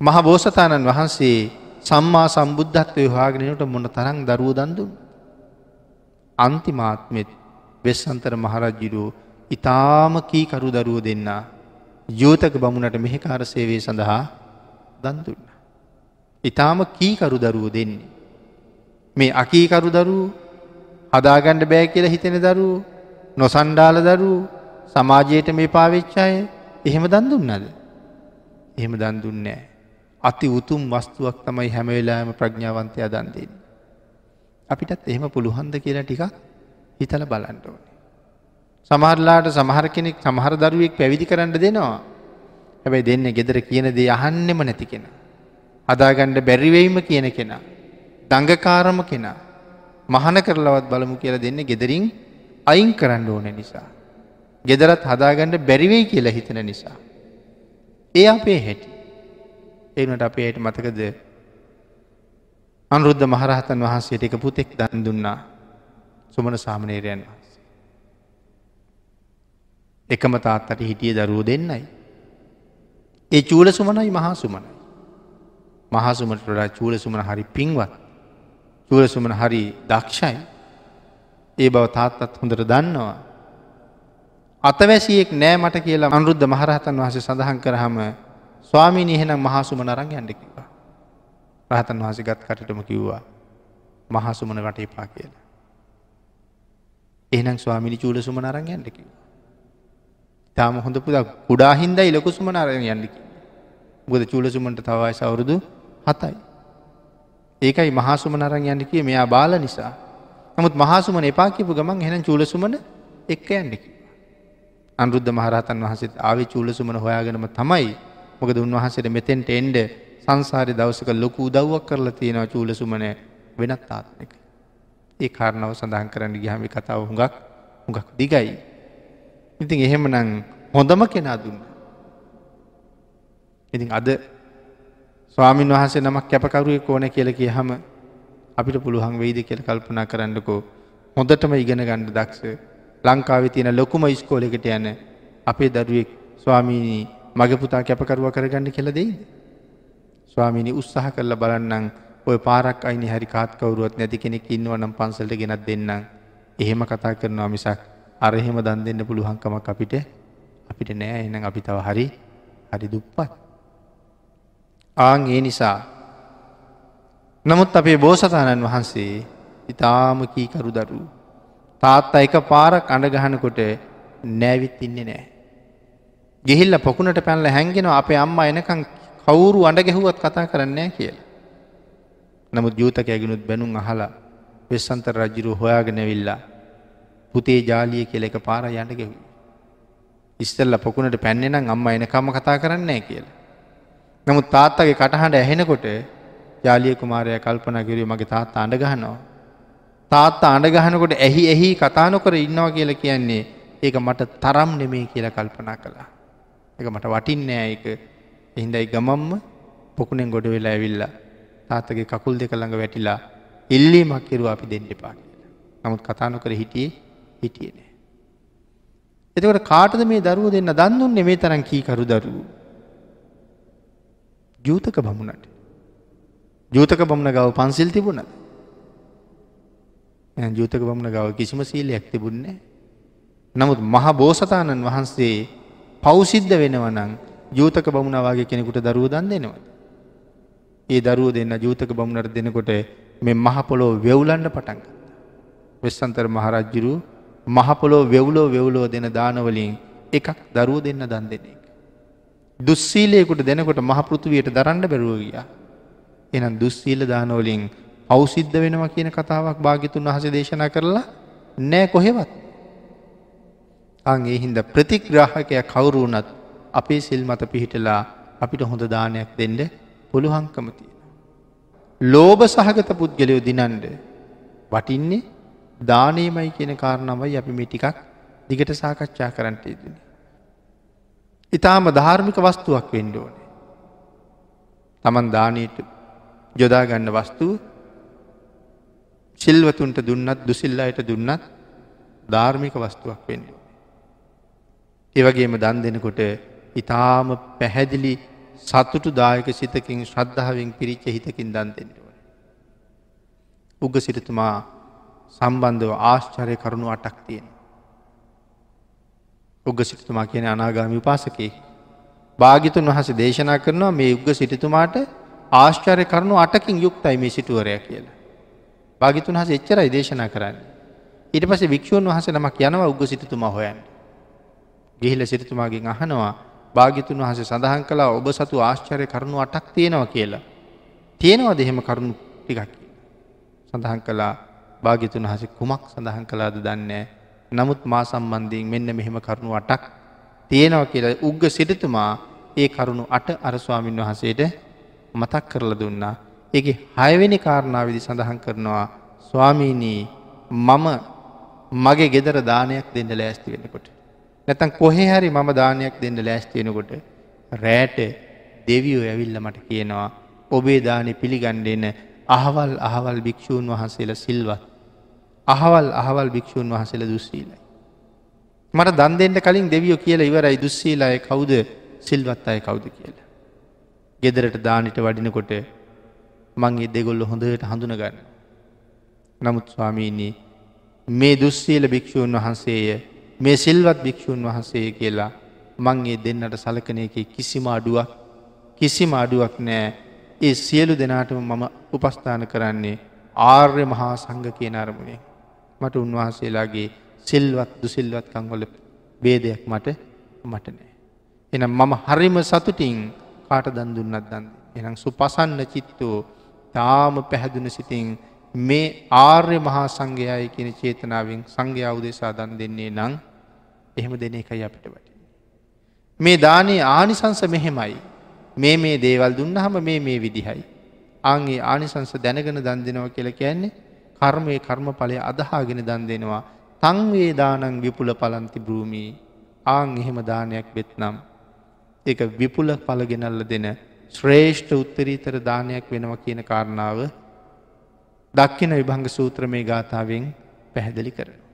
මහ බෝසතාණන් වහන්සේ සම්මා සම්බුද්ධත්වය හාගෙනට මොන තරං දරුව දන්දුන්. අන්තිමාත්මෙත් වෙස්සන්තර මහරජ්ජිරූ ඉතාම කීකරු දරුව දෙන්න යෝතක බමුණට මෙහෙකාර සේවේ සඳහා දන්දුන්න. ඉතාම කීකරු දරුව දෙන්නේ. මේ අකීකරු දරු හදාගණ්ඩ බෑ කියල හිතෙන දරු නොසන්ඩාල දරු සමාජයට මේ පාවිච්චාය එහෙම දන්දුන්නද. එහෙම දන්දුන්නෑ. අති උතුම් වස්තුවක් තමයි හැමවෙලාම ප්‍රඥාවන්තය දන්දෙන්. අපිටත් එහෙම පුළුහන්ද කියලා ටික හිතල බලන්ට ඕනේ. සමහරලාට සමහර කෙනෙක් සමහර දරුවෙක් පැවිදි කරන්න දෙනවා. හැබැයි දෙන්න ගෙදර කියන දේ අහන්නෙම නැති කෙන. හදාගණ්ඩ බැරිවෙයිම කියන කෙනා. දඟකාරම කෙනා. මහන කරලවත් බලමු කියලා දෙන්න ගෙදරින් අයින් කරන්න ඕන නිසා. ගෙදරත් හදාගණ්ඩ බැරිවෙයි කියලා හිතන නිසා. ඒ අපේ හැටි. එනට අපේයට මතකද අනුරුද්ධ මහරහතන් වහන්සේට එක පුතෙක් දන් දුන්නා සුමන සාමනේරයන් වහන්ස. එකම තාත්තට හිටිය දරුව දෙන්නයි. ඒ චූල සුමනයි මහා සුමනයි. මහසුමට වඩා චූල සුමන හරි පින්වත් චූල සුමන හරි දක්ෂයි ඒ බව තාත්තත් හොඳට දන්නවා. අතවැසියෙක් නෑ මට කියලා අනුරුද්ධ මහරහතන් වහස සඳහන් කරහම ස්වාමීනි එහෙනම් මහසුමන අරං යන්න කිවා. රහතන් වහස ගත් කටටම කිව්වා මහසුමන වට එපා කියලා. එහනම් ස්වාමිනි චූල සුමන අරං යන්න කිවා. තාම හොඳ පුදක් කුඩා හින්දයි ලොකු සුමන අරං යන්නකි. බුද චූල සුමන්ට තවයිස අවුරුදු හතයි. ඒකයි මහසුමන අරං යන්න කිය මෙයා බාල නිසා. නමුත් මහසුමන එපා කියපු ගමන් එහෙනම් චූලසුමන එක්ක යන්නකි. අනුරුද්ධ මහරහතන් වහසත් ආවේ චූලසුමන හොයාගෙනම තමයි මොකද උන්වහන්සේට මෙතෙන්ට එන්ඩ සංසාරය දවසක ලොකු උදව්වක් කරලා තියෙනවා චූලසුමන වෙනත් ආත්මක. ඒ කාරණාව සඳහන් කරන්න ගිහමි කතාව හුඟක් හුඟක් දිගයි. ඉතින් එහෙම නං හොඳම කෙනා දුන්න. ඉතින් අද ස්වාමීන් වහන්සේ නමක් කැපකරුවෙක් ඕන කියල කිය හම අපිට පුළුවන් වෙයිද කියල කල්පනා කරන්නකෝ හොඳටම ඉගෙන ගණ්ඩ දක්ෂ ලංකාව තියෙන ලොකුම ඉස්කෝලෙකට යන අපේ දරුවෙක් ස්වාමීණී මගේ පුතා කැපකරුව කරගන්න කෙළ දෙයිද. ස්වාමිනි උත්සාහ කරලා බලන්නම් ඔය පාරක් අයිනි හරි කාත් කවරුවත් නැති කෙනෙක් ඉන්නව නම් පන්සල්ට ගෙනත් දෙන්නම් එහෙම කතා කරනවා මිසක් අරහෙම දන් දෙන්න පුළුවන්කමක් අපිට අපිට නෑ එනම් අපි තව හරි හරි දුප්පත්. ආං ඒ නිසා නමුත් අපේ බෝසතාණන් වහන්සේ ඉතාම කීකරු දරු. තාත්තා එක පාරක් අඩගහනකොට නෑවිත් ඉන්නේ නෑ. ගෙහිල්ල පොකුණට පැල්ල හැන්ගෙන අපේ අම්ම එනකං කවුරු අඩ ගැහුවත් කතා කරන්නේ කියලා. නමුත් ජූතක ඇගෙනුත් බැනුම් අහලා වෙස්සන්තර රජ්ජිරු හොයාගෙනවිල්ලා පුතේ ජාලිය කියල එක පාර යන්න ගෙහු. ඉස්සල්ල පොකුණට පැන්නෙනම් අම්ම එනකම්ම කතා කරන්නේ කියලා. නමුත් තාත්තගේ කටහඬ ඇහෙනකොට ජාලිය කුමාරය කල්පන කිරී මගේ තාත්තා අඩගහනවා. තාත්තා අඩගහනකොට ඇහි එහි කතානොකර ඉන්නවා කියලා කියන්නේ ඒක මට තරම් නෙමේ කියලා කල්පනා කළා. එක මට වටින්නෑ එක එහින්දයි ගමම්ම පොකුණෙන් ගොඩ වෙලා ඇවිල්ලා තාත්තගේ කකුල් දෙක ළඟ වැටිලා ඉල්ලීමක් කෙරුව අපි දෙන්න එපා කියලා. නමුත් කතානොකර හිටියේ හිටියේ නෑ. එතකොට කාටද මේ දරුව දෙන්න දන්නුන්නේ මේ තරම් කීකරු දරුවෝ. ජූතක බමුණට. ජූතක බමුණ ගව පන්සිල් තිබුණද. ජූතක බමුණ ගව කිසිම සීලයක් තිබුන්නේ. නමුත් මහ බෝසතාණන් වහන්සේ පෞසිද්ධ වෙනවනං ජූතක බමුණවාගේ කෙනෙකුට දරුව දන් දෙනවා. ඒ දරුව දෙන්න ජූතක බමුණට දෙනකොට මේ මහපොලෝ වෙවුලන්න පටන්ග. වෙස්සන්තර මහරජ්ජිරු මහපොලෝ වෙවුලෝ වෙවුලෝ දෙන දානවලින් එකක් දරුව දෙන්න දන් දෙන එක. දුස්සීලයකුට දෙනකොට මහපෘතුවයට දරන්න බැරුව ගියා. එනම් දුස්සීල දානෝලින් අවසිද්ධ වෙනවා කියන කතාවක් භාගිතුන් වහස දේශනා කරලා නෑ කොහෙවත්. අන් ඒ හින්ද ප්‍රතිග්‍රාහකය කවුරුවනත් අපේ සිල් මත පිහිටලා අපිට හොඳ දානයක් දෙන්න පුළුවන්කම තියෙන. ලෝභ සහගත පුද්ගලයෝ දිනන්ඩ වටින්නේ දානයමයි කියන කාරණමයි අපි මේ ටිකක් දිගට සාකච්ඡා කරන්නට යෙදන. ඉතාම ධාර්මික වස්තුවක් වෙන්ඩ ඕනේ. තමන් දානයට යොදාගන්න වස්තුව සිල්වතුන්ට දුන්නත් දුසිල්ලායට දුන්නත් ධාර්මික වස්තුවක් වෙන්න. ඒවගේම දන් දෙනකොට ඉතාම පැහැදිලි සතුටු දායක සිතකින් ශ්‍රද්ධාවෙන් පිරිච්ච හිතකින් දන් දෙෙනව. උග සිරිතුමා සම්බන්ධව ආශ්චරය කරුණු අටක් තියෙන. උග සිරිතුමා කියන අනාගාමි උපාසකේ. භාගිතුන් වහස දේශනා කරනවා මේ උග සිටිතුමාට ආශ්චර්ය කරුණු අටකින් යුක්තයි මේ සිටුවරය කියලා. භාගිතුන් හස එච්චරයි දේශනා කරන්න. ඊට පස වික්ෂූන් වහස නමක් යනවා උග සිටිතුමා හොයන්. ගිහිල සිරිතුමාගෙන් අහනවා භාගිතුන් වහස සඳහන් කලා ඔබ සතු ආශ්චර්ය කරුණු අටක් තියෙනවා කියලා. තියෙනවා දෙහෙම කරුණු ටිකක් සඳහන් කලා භාගිතුන් හස කුමක් සඳහන් කලාද දන්නේ. නමුත් මා සම්බන්ධයෙන් මෙන්න මෙහෙම කරුණු අටක් තියෙනවා කියලා උග්ග සිටතුමා ඒ කරුණු අට අරස්වාමින් වහසේට මතක් කරල දුන්නා. ඒක හයවෙනි කාරණාවිදි සඳහන් කරනවා ස්වාමීනී මම මගේ ගෙදර දානයක් දෙන්න ලෑස්ති වෙනකොට. නැතන් කොහේ හරි මම දානයක් දෙන්න ලෑස්තියෙනකොට රෑට දෙවියෝ ඇවිල්ල මට කියනවා ඔබේ දානය පිළිගණ්ඩෙන අහවල් අහවල් භික්‍ෂූන් වහන්සේල සිල්වත්. අහවල් අහවල් භික්‍ෂූන් වහසල දුස්සීලයි. මට දන් දෙන්න කලින් දෙවියෝ කියලා ඉවරයි දුස්සීලාය කවුද සිල්වත් අය කවුද කියලා. ගෙදරට දානිට වඩිනකොට මංගේ දෙගොල්ල හොඳට හඳුනගන්න. නමුත් ස්වාමීනී මේ දුස්සීල භික්‍ෂූන් වහන්සේය මේ සිල්වත් භික්‍ෂූන් වහන්සේ කියලා මංගේ දෙන්නට සලකන එක කිසිම අඩුවක් කිසිම අඩුවක් නෑ. ඒ සියලු දෙනාටම මම උපස්ථාන කරන්නේ ආර්ය මහා සංඝ කියන අරමුණේ මට උන්වහන්සේලාගේ සිල්වත් දුසිල්වත්කංවල බේදයක් මට මට නෑ. එනම් මම හරිම සතුටින් කාට දන් දුන්නත් දන් එනම් සුපසන්න චිත්තෝ තාම පැහැදුන සිතින් මේ ආර්ය මහා සංඝයාය කියන චේතනාවෙන් සංඝයා උදෙසා දන් දෙන්නේ නං එහෙම දෙන එකයි අපිට වැට. මේ දානයේ ආනිසංස මෙහෙමයි. මේ මේ දේවල් දුන්න හම මේ මේ විදිහයි. ආගේ ආනිසංස දැනගෙන දන් දෙනවා කියල කියන්නේ කර්මය කර්ම පලය අදහාගෙන දන් දෙනවා තංවේ දානං විපුල පලන්ති බ්‍රූමී ආං එහෙම දානයක් වෙත්නම් එක විපුල පලගෙනල්ල දෙන ශ්‍රේෂ්ඨ උත්තරීතර දානයක් වෙනවා කියන කාරණාව දක්කින විභංග සූත්‍ර මේ ගාථාවෙන් පැහැදිලි කරන.